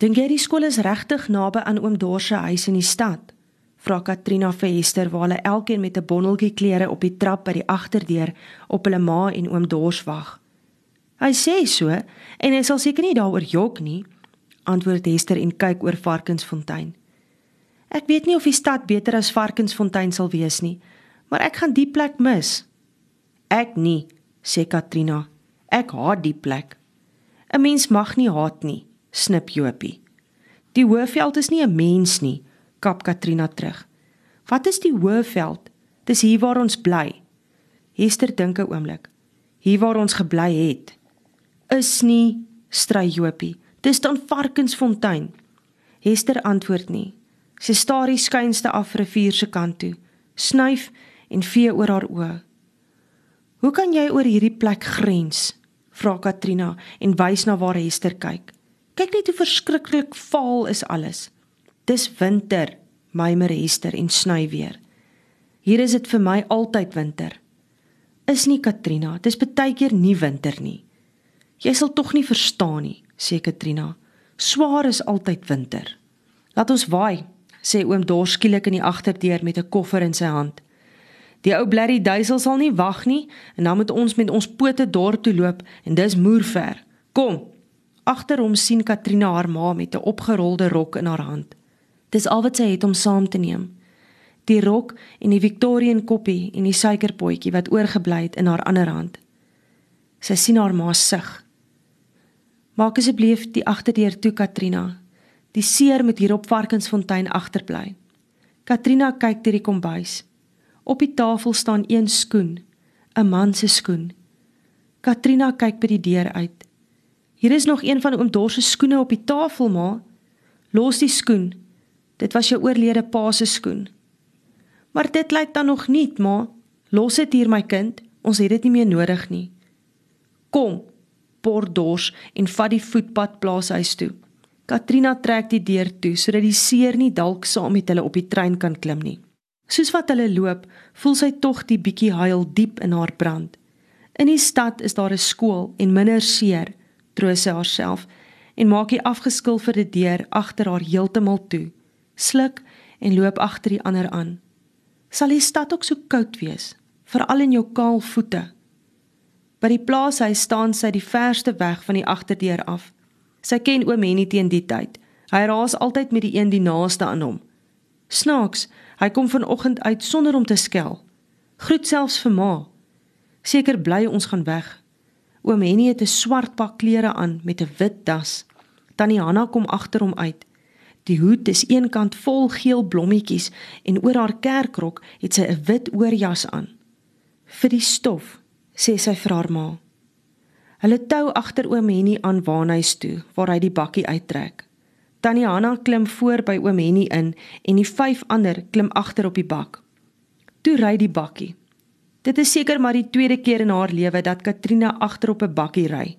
Dink jy die skool is regtig naby aan oom Dors se huis in die stad? Vra Katrina vir Hester waar hulle elkeen met 'n bondeltjie klere op die trap by die agterdeur op hulle ma en oom Dors wag. Hy sê so en hy sal seker nie daaroor jok nie, antwoord Hester en kyk oor Varkensfontein. Ek weet nie of die stad beter as Varkensfontein sal wees nie, maar ek gaan die plek mis. Ek nie, sê Katrina. Ek haat die plek. 'n Mens mag nie haat nie, snip Jopie. Die Hoëveld is nie 'n mens nie, kap Katrina terug. Wat is die Hoëveld? Dis hier waar ons bly. Hester dink 'n oomblik. Hier waar ons gebly het. Is nie, stry Jopie. Dis dan Varkensfontein. Hester antwoord nie. Sy staar die skynste af rivier se kant toe, snuif en vee oor haar oë. "Hoe kan jy oor hierdie plek grens?" vra Katrina en wys na waar Hester kyk. "Kyk net hoe verskriklik vaal is alles. Dis winter," mymer Hester en sny weer. "Hier is dit vir my altyd winter." "Is nie Katrina, dis baie keer nie winter nie." "Jy sal tog nie verstaan nie," sê Katrina. "Swaar is altyd winter." "Laat ons waai," sê oom Dors skielik in die agterdeur met 'n koffer in sy hand. Die ou blerrie duisel sal nie wag nie en dan moet ons met ons pote dorp toe loop en dis moerver. Kom. Agter hom sien Katrina haar ma met 'n opgerolde rok in haar hand. Dis al wat sy het om saam te neem. Die rok en die Victorian koppie en die suikerpotjie wat oorgebly het in haar ander hand. Sy sien haar ma sug. Maak asseblief die agterdeur toe Katrina, Die seer moet hier op Varkensfontein agterbly. Katrina kyk deur die kombuis. Op die tafel staan een skoen, 'n man se skoen. Katrina kyk by die deur uit. Hier is nog een van oom Dors se skoene op die tafel, ma. Los die skoen. Dit was jou oorlede pa se skoen. Maar dit lyk dan nog nie, ma. Los dit hier, my kind. Ons het dit nie meer nodig nie. Kom, Pordors en vat die voetpad plaashuis toe. Katrina trek die deur toe sodat die seer nie dalk saam met hulle op die trein kan klim nie. Soos wat hulle loop, voel sy tog die bietjie huil diep in haar brand. In die stad is daar 'n skool en minder seer, troos sy haarself en maak die afgeskilferde deur agter haar heeltemal toe. Sluk en loop agter die ander aan. Sal die stad ook so koud wees, veral in jou kaal voete? By die plaashuis staan sy die verste weg van die agterdeur af. Sy ken oom Henny teen die tyd. Hy raas altyd met die een die naaste aan hom. Snaaks, hy kom vanoggend uit sonder om te skel. Groet selfs vir ma. Seker bly ons gaan weg. Oom Henny het 'n swart pak klere aan met 'n wit das. Tannie Hanna kom agter hom uit. Die hoed is eenkant vol geel blommetjies en oor haar kerkrok het sy 'n wit oorjas aan. Vir die stof, sê sy vir haar ma. Hulle tou agter oom Henny aan waarnuis toe waar hy die bakkie uittrek. Tannie Hanna klim voor by oom Henny in en die vyf ander klim agter op die bak. Toe ry die bakkie. Dit is seker maar die tweede keer in haar lewe dat Katrina agter op 'n bakkie ry.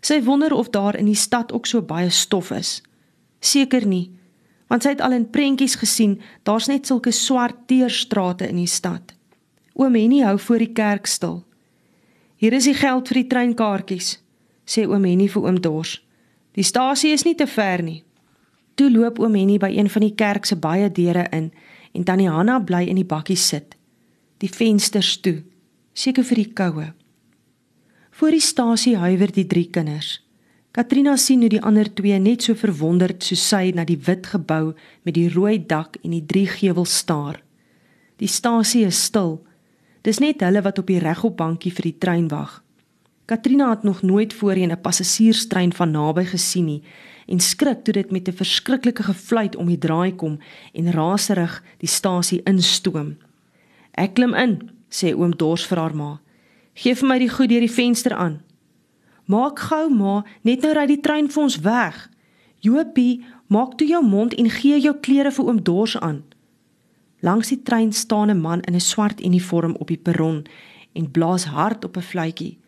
Sy wonder of daar in die stad ook so baie stof is. Seker nie, want sy het al in prentjies gesien, daar's net sulke swart teerstrate in die stad. Oom Henny hou voor die kerk stil. Hier is die geld vir die treinkaartjies, sê oom Henny vir oom Dors. Die stasie is nie te ver nie. Toe loop oom Henny by een van die kerk se baie deure in en tannie Hanna bly in die bakkie sit. Die vensters toe, seker vir die koue. Voor die stasie huiwer die drie kinders. Katrina sien hoe die ander twee net so verwonderd soos sy na die wit gebou met die rooi dak en die drie gevels staar. Die stasie is stil Dis net hulle wat op die regop bankie vir die trein wag. Katrina het nog nooit voorheen 'n passasierstrein van naby gesien nie en skrik toe dit met 'n verskriklike gefluit om die draai kom en raserig die stasie instoom. "Ek klim in," sê oom Dors vir haar ma. "Geef my die goed deur die venster aan." "Maak gou, ma, net nou ry die trein vir ons weg." "Jopie, maak toe jou mond en gee jou klere vir oom Dors aan." Langs die trein staan 'n man in 'n swart uniform op die perron en blaas hard op 'n fluitjie.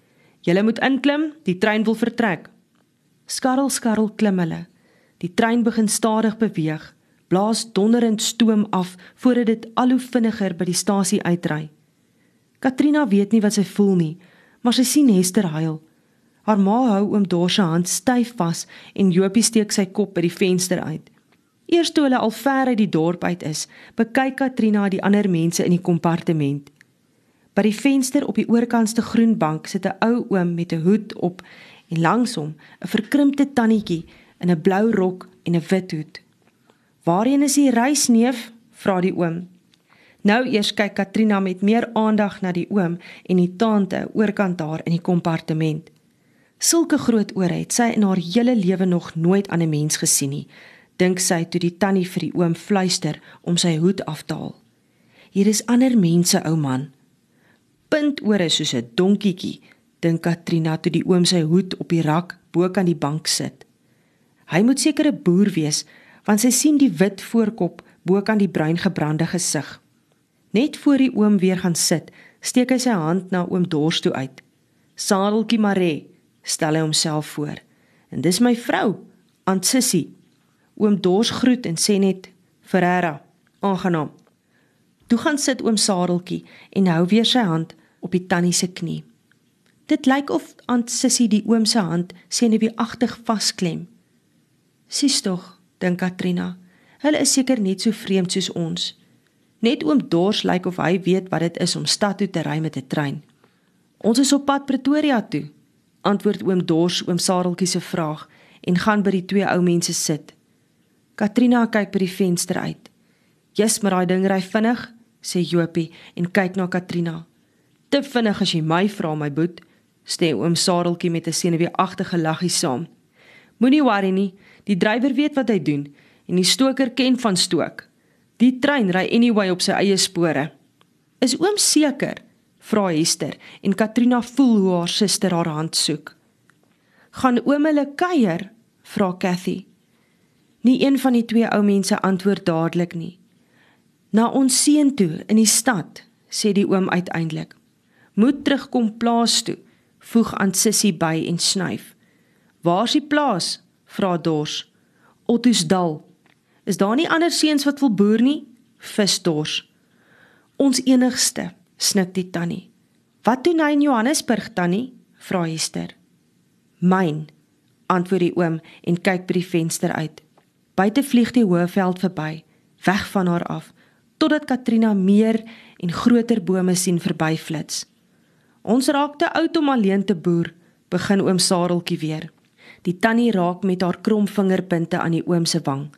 "Julle moet inklim, die trein wil vertrek." Skarrel skarrel klim hulle. Die trein begin stadig beweeg, blaas donderend stoom af voordat dit al hoe vinniger by die stasie uitry. Katrina weet nie wat sy voel nie, maar sy sien Hester huil. Haar ma hou oom Dors se hand styf vas en Jopie steek sy kop by die venster uit. Eers toe hulle al ver uit die dorp uit is, bekyk Katrina die ander mense in die kompartement. By die venster op die oorkantste groen bank sit 'n ou oom met 'n hoed op en langs hom 'n verkrimpte tannetjie in 'n blou rok en 'n wit hoed. "Waarheen is die reis, neef?" vra die oom. Nou eers kyk Katrina met meer aandag na die oom en die tante oorkant haar in die kompartement. Sulke groot ore het sy in haar hele lewe nog nooit aan 'n mens gesien nie, dink sy toe die tannie vir die oom fluister om sy hoed af te haal. Hier is ander mense, ou man. Puntore soos 'n donkietjie, dink Katrina toe die oom sy hoed op die rak bo kan die bank sit. Hy moet seker 'n boer wees, want sy sien die wit voorkop bo kan die bruin gebrande gesig. Net voor die oom weer gaan sit, steek hy sy hand na oom Dors toe uit. "Sadeltjie Mare," stel hy homself voor. "En dis my vrou, Aunt Sissy." Oom Dors groet en sê net: "Ferreira, aangenaam." Toe gaan sit oom Sadeltjie en hou weer sy hand op die tannie se knie. Dit lyk of Aunt Sissy die oom se hand senuweeagtig vasklem. "Sis tog," dink Katrina. "Hulle is seker net so vreemd soos ons." Net oom Dors lyk of hy weet wat dit is om stad toe te ry met 'n trein. Ons is op pad Pretoria toe, antwoord oom Dors oom Sareltjie se vraag en gaan by die twee ou mense sit. Katrina kyk by die venster uit. "Jy's maar daai ding ry vinnig," sê Jopie en kyk na Katrina. "Te vinnig as jy my vra, my boet," sê oom Sareltjie met 'n senuweeagtige laggie saam. "Moenie worry nie, die drywer weet wat hy doen en die stoker ken van stook." Die trein ry anyway op sy eie spore. Is oom seker? vra Hester en Katrina voel hoe haar suster haar hand soek. Gaan oom hulle kuier? vra Cathy. Nie een van die twee ou mense antwoord dadelik nie. Na ons seun toe in die stad, sê die oom uiteindelik. Moet terugkom plaas toe, voeg aan Sissie by en snyf. Waar's die plaas? Vra Dors. Ottosdal, Is daar nie ander seuns wat wil boer nie? Visdors. Ons enigste, snik die tannie. Wat doen hy in Johannesburg tannie? vra Hester. Myn, antwoord die oom en kyk by die venster uit. Buite vlieg die hoëveld verby, weg van haar af, totdat Katrina meer en groter bome sien verbyflits. Ons raak te oud om alleen te boer, begin oom Sareltjie weer. Die tannie raak met haar krom vingerpunte aan die oom se wang.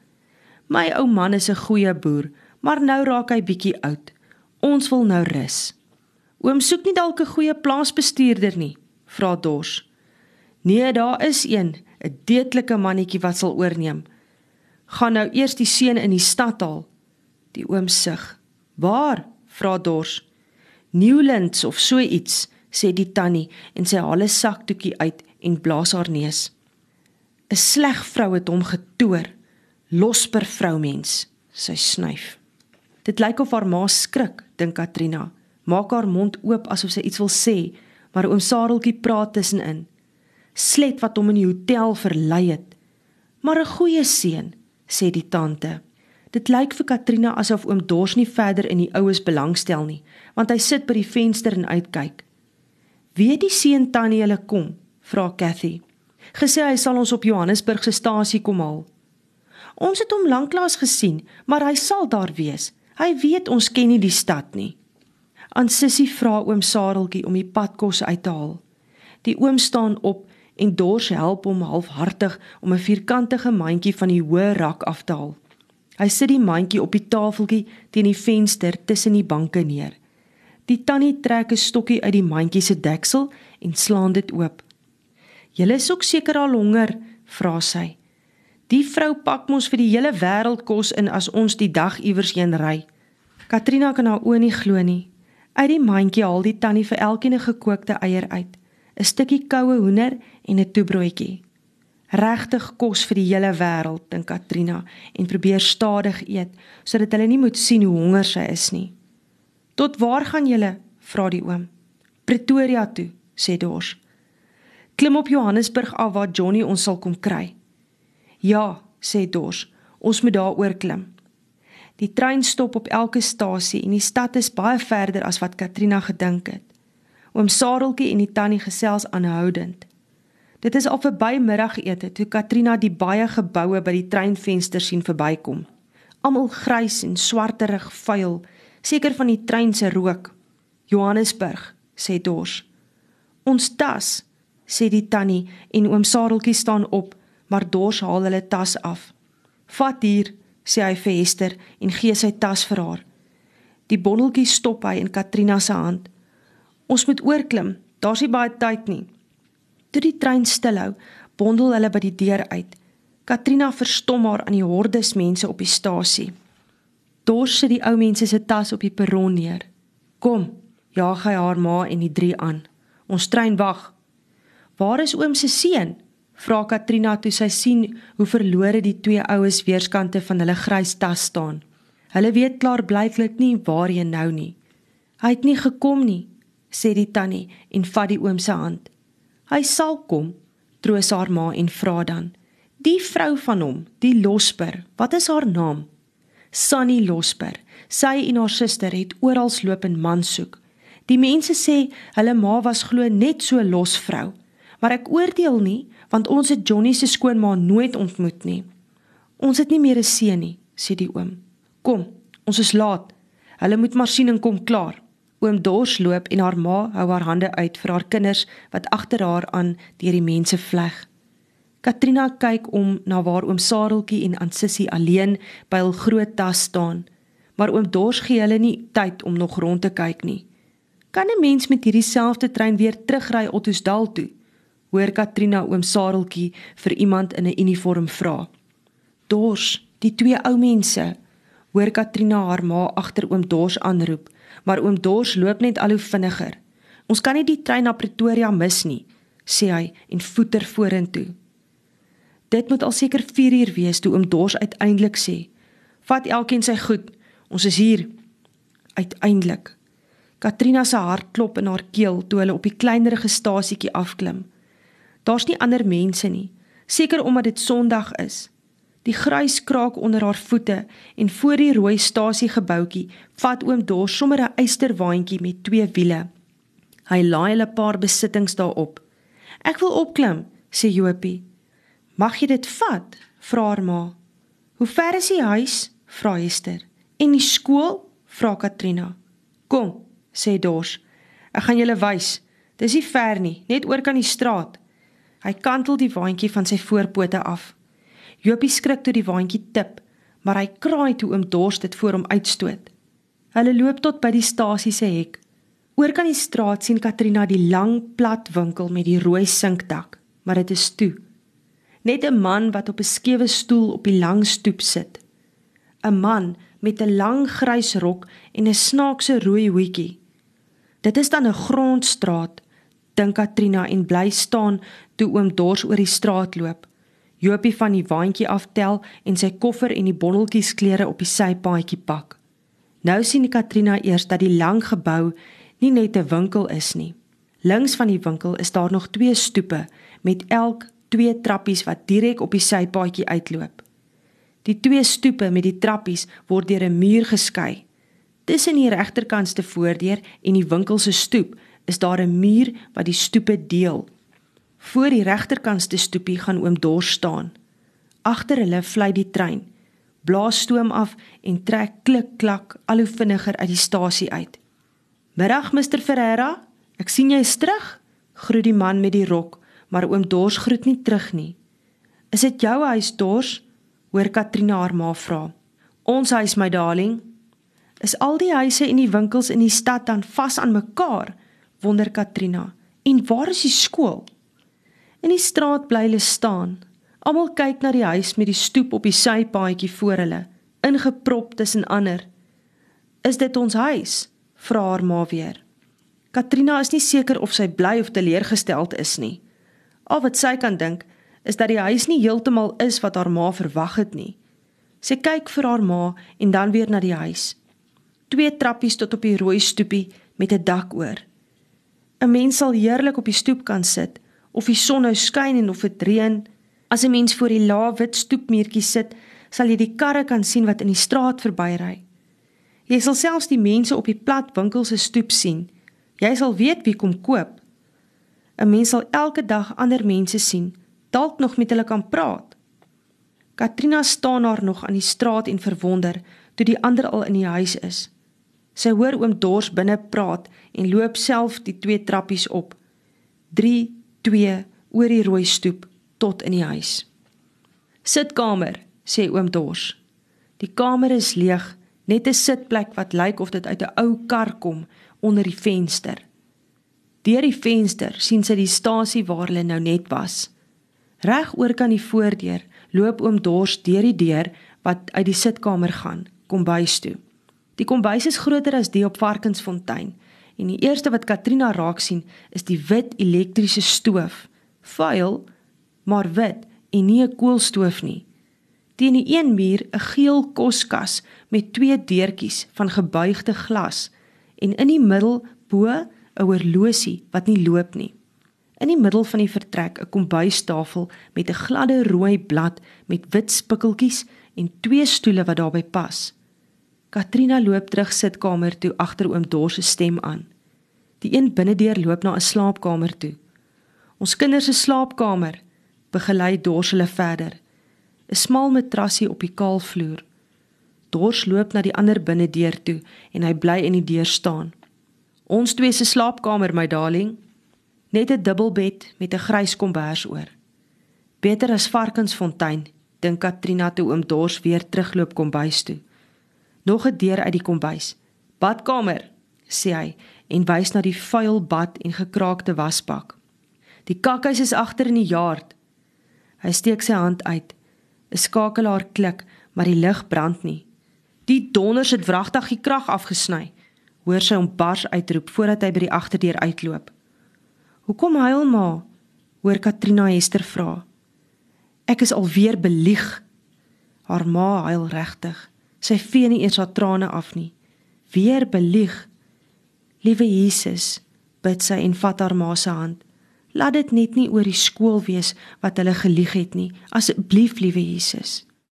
My ou man is 'n goeie boer, maar nou raak hy bietjie oud. Ons wil nou rus. Oom soek nie dalk 'n goeie plaasbestuurder nie, vra Dors. Nee, daar is een, 'n deetlike mannetjie wat sal oorneem. Gaan nou eers die seun in die stad haal. Die oom sug. Waar? vra Dors. Newlands of so iets, sê die tannie en sy haal 'n sakdoekie uit en blaas haar neus. 'n Sleg vrou het hom getoer losper vroumens, sy snyf. Dit lyk of haar ma skrik, dink Katrina. Maak haar mond oop asof sy iets wil sê, maar oom Sareltjie praat tussenin. Slet wat hom in die hotel verlei het. Maar 'n goeie seun, sê die tante. Dit lyk vir Katrina asof oom Dors nie verder in die oues belangstel nie, want hy sit by die venster en uitkyk. "Wie die seun tannie hulle kom?" vra Cathy. "Gesê hy sal ons op Johannesburg se stasie kom haal." Ons het hom lanklaas gesien, maar hy sal daar wees. Hy weet ons ken nie die stad nie. Aan Sissie vra oom Sareltjie om die padkos uit te haal. Die oom staan op en Dors help hom halfhartig om 'n vierkantige mandjie van die hoë rak af te haal. Hy sit die mandjie op die tafeltjie teen die venster tussen die banke neer. Die tannie trek 'n stokkie uit die mandjie se deksel en slaan dit oop. "Julle is ook seker al honger?" vra sy. Die vrou pak mos vir die hele wêreld kos in as ons die dag iewers heen ry. Katrina kan haar oë nie glo nie. Uit die mandjie haal die tannie vir elkeen 'n gekookte eier uit, 'n stukkie koue hoender en 'n toebroodjie. Regtig kos vir die hele wêreld, dink Katrina en probeer stadig eet sodat hulle nie moet sien hoe honger sy is nie. "Tot waar gaan julle?" vra die oom. "Pretoria toe," sê Dors. "Klim op Johannesburg af waar Johnny ons sal kom kry." Ja, sê Dors, ons moet daar oorklim. Die trein stop op elke stasie en die stad is baie verder as wat Katrina gedink het. Oom Sareltjie en die tannie gesels aanhoudend. Dit is al verby middagete toe Katrina die baie geboue by die treinvenster sien verbykom. Almal grys en swarterig vuil, seker van die trein se rook. Johannesburg, sê Dors. Ons tas, sê die tannie en oom Sadeltjie staan op, maar Dors haal hulle tas af. Vat hier, sê hy vir Hester en gee sy tas vir haar. Die bondeltjie stop hy in Katrina se hand. Ons moet oorklim, daar's nie baie tyd nie. Toe die trein stilhou, bondel hulle by die deur uit. Katrina verstom haar aan die hordes mense op die stasie. Dors sit die ou mense se tas op die perron neer. Kom, jaag hy haar ma en die drie aan. Ons trein wag. Waar is oom se seun? Vra Katrina toe sy sien hoe verlore die twee oues weerskante van hulle grys tas staan. Hulle weet klaar blyklik nie waar hy nou nie. Hy het nie gekom nie, sê die tannie en vat die oom se hand. Hy sal kom, troos haar ma en vra dan: "Die vrou van hom, die Losper, wat is haar naam?" Sunny Losper. Sy en haar suster het oral loop en man soek. Die mense sê hulle ma was glo net so los vrou, maar ek oordeel nie want ons het Johnny se skoonma nooit ontmoet nie. Ons het nie meer 'n seun nie, sê die oom. Kom, ons is laat. Hulle moet maar sien en kom klaar. Oom Dors loop en haar ma hou haar hande uit vir haar kinders wat agter haar aan deur die mense vleg. Katrina kyk om na waar oom Sareltjie en Ansissie alleen by hul groot tas staan, maar oom Dors gee hulle nie tyd om nog rond te kyk nie. Kan 'n mens met hierdie selfde trein weer terugry Ottosdal toe? Hoor Katrina oom Sareltjie vir iemand in 'n uniform vra. Dors, die twee ou mense, hoor Katrina haar ma agter oom Dors aanroep maar oom Dors loop net al hoe vinniger. Ons kan nie die trein na Pretoria mis nie, sê hy en voeter vorentoe. Dit moet al seker 4 uur wees toe oom Dors uiteindelik sê: "Vat elkeen sy goed, ons is hier." Uiteindelik. Katrina se hart klop in haar keel toe hulle op die kleinerige stasietjie afklim. Daar's nie ander mense nie, seker omdat dit Sondag is. Die grys kraak onder haar voete en voor die rooi stasiegebouetjie vat oom Dors sommer 'n eysterwaandjie met twee wiele. Hy laai hulle paar besittings daarop. "Ek wil opklim," sê Jopie. "Mag jy dit vat?" vra haar ma. "Hoe ver is die huis?" vra Hester. "En die skool?" vra Katrina. "Kom," sê Dors. "Ek gaan julle wys. Dis nie ver nie, net oor kan die straat." Hy kantel die waandjie van sy voorpote af. Jopie skrik toe die waandjie tip, maar hy kraai toe oom Dors dit voor hom uitstoot. Hulle loop tot by die stasie se hek. Oor kan die straat sien Katrina die lang plat winkel met die rooi sinkdak, maar dit is toe. Net 'n man wat op 'n skewe stoel op die lang stoep sit. 'n Man met 'n lang grys rok en 'n snaakse rooi hoedjie. Dit is dan 'n grondstraat, dink Katrina en bly staan toe oom Dors oor die straat loop. Jopie van die waandjie aftel en sy koffer en die bondeltjies klere op die sypaadjie pak. Nou sien Katrina eers dat die lang gebou nie net 'n winkel is nie. Links van die winkel is daar nog twee stoepe met elk twee trappies wat direk op die sypaadjie uitloop. Die twee stoepe met die trappies word deur 'n muur geskei. Tussen die regterkantste voordeur en die winkel se stoep is daar 'n muur wat die stoepe deel. Voor die regterkantste stoepie gaan oom Dors staan. Agter hulle vlieg die trein. Blaas stoom af en trek klik klak al hoe vinniger uit die stasie uit. "Middag, Mr Ferreira. Ek sien jy is terug." Groet die man met die rok, maar oom Dors groet nie terug nie. "Is dit jou huis, Dors?" hoor Katrina haar ma vra. "Ons huis, my darling." "Is al die huise en die winkels in die stad dan vas aan mekaar?" Wonder Katrina. "En waar is die skool?" In die straat bly hulle staan. Almal kyk na die huis met die stoep op die sypaadjie voor hulle, ingeprop tussen ander. "Is dit ons huis?" vra haar ma weer. Katrina is nie seker of sy bly of teleurgesteld is nie. Al wat sy kan dink, is dat die huis nie heeltemal is wat haar ma verwag het nie. Sy kyk vir haar ma en dan weer na die huis. Twee trappies tot op die rooi stoepie met 'n dak oor. 'n Mens sal heerlik op die stoep kan sit of die son nou skyn en of dit reën, as 'n mens voor die lae wit stoepmuurtjie sit, sal jy die karre kan sien wat in die straat verbyry. Jy sal selfs die mense op die plat winkel se stoep sien. Jy sal weet wie kom koop. 'n Mens sal elke dag ander mense sien, dalk nog met hulle kan praat. Katrina staan daar nog aan die straat en verwonder toe die ander al in die huis is. Sy hoor oom Dors binne praat en loop self die twee trappies op. 3 2 oor die rooi stoep tot in die huis. Sitkamer, sê oom Dors. Die kamer is leeg, net 'n sitplek wat lyk of dit uit 'n ou kar kom onder die venster. Deur die venster sien sy die stasie waar hulle nou net was. Reg oor kan die voordeur loop oom Dors deur die deur wat uit die sitkamer gaan, kombuis toe. Die kombuis is groter as die op Varkensfontein en die eerste wat Katrina raak sien is die wit elektriese stoof. Vuil, maar wit en nie 'n koolstoof nie. Teen die een muur 'n geel koskas met twee deurtjies van gebuigde glas en in die middel bo 'n horlosie wat nie loop nie. In die middel van die vertrek 'n kombuistafel met 'n gladde rooi blad met wit spikkeltjies en twee stoele wat daarbey pas. Katrina loop terug sitkamer toe agter oom Dors se stem aan. Die een binnedeur loop na 'n slaapkamer toe. Ons kinders se slaapkamer, begelei Dors hulle verder. 'n Smal matrasie op die kaal vloer. Dors loop na die ander binnedeur toe en hy bly in die deur staan. Ons twee se slaapkamer, my darling. Net 'n dubbelbed met 'n grys kombers oor. Beter as Varkensfontein, dink Katrina toe oom Dors weer terugloop kombuis toe. Nog 'n deur uit die kombuis. Badkamer, sê hy en wys na die vuil bad en gekraakte wasbak. Die kakhuis is agter in die yard. Hy steek sy hand uit. 'n Skakelaar klik, maar die lig brand nie. Die donder het wragtig die krag afgesny. Hoor sy hom bars uitroep voordat hy by die agterdeur uitloop. "Hoekom huil ma?" hoor Katrina Hester vra. "Ek is alweer belieg." Haar ma huil regtig. Sy vee nie eers haar trane af nie. "Weer belieg." "Liewe Jesus," bid sy en vat haar ma se hand. Laat dit net nie oor die skool wees wat hulle gelieg het nie. Asseblief, liewe Jesus.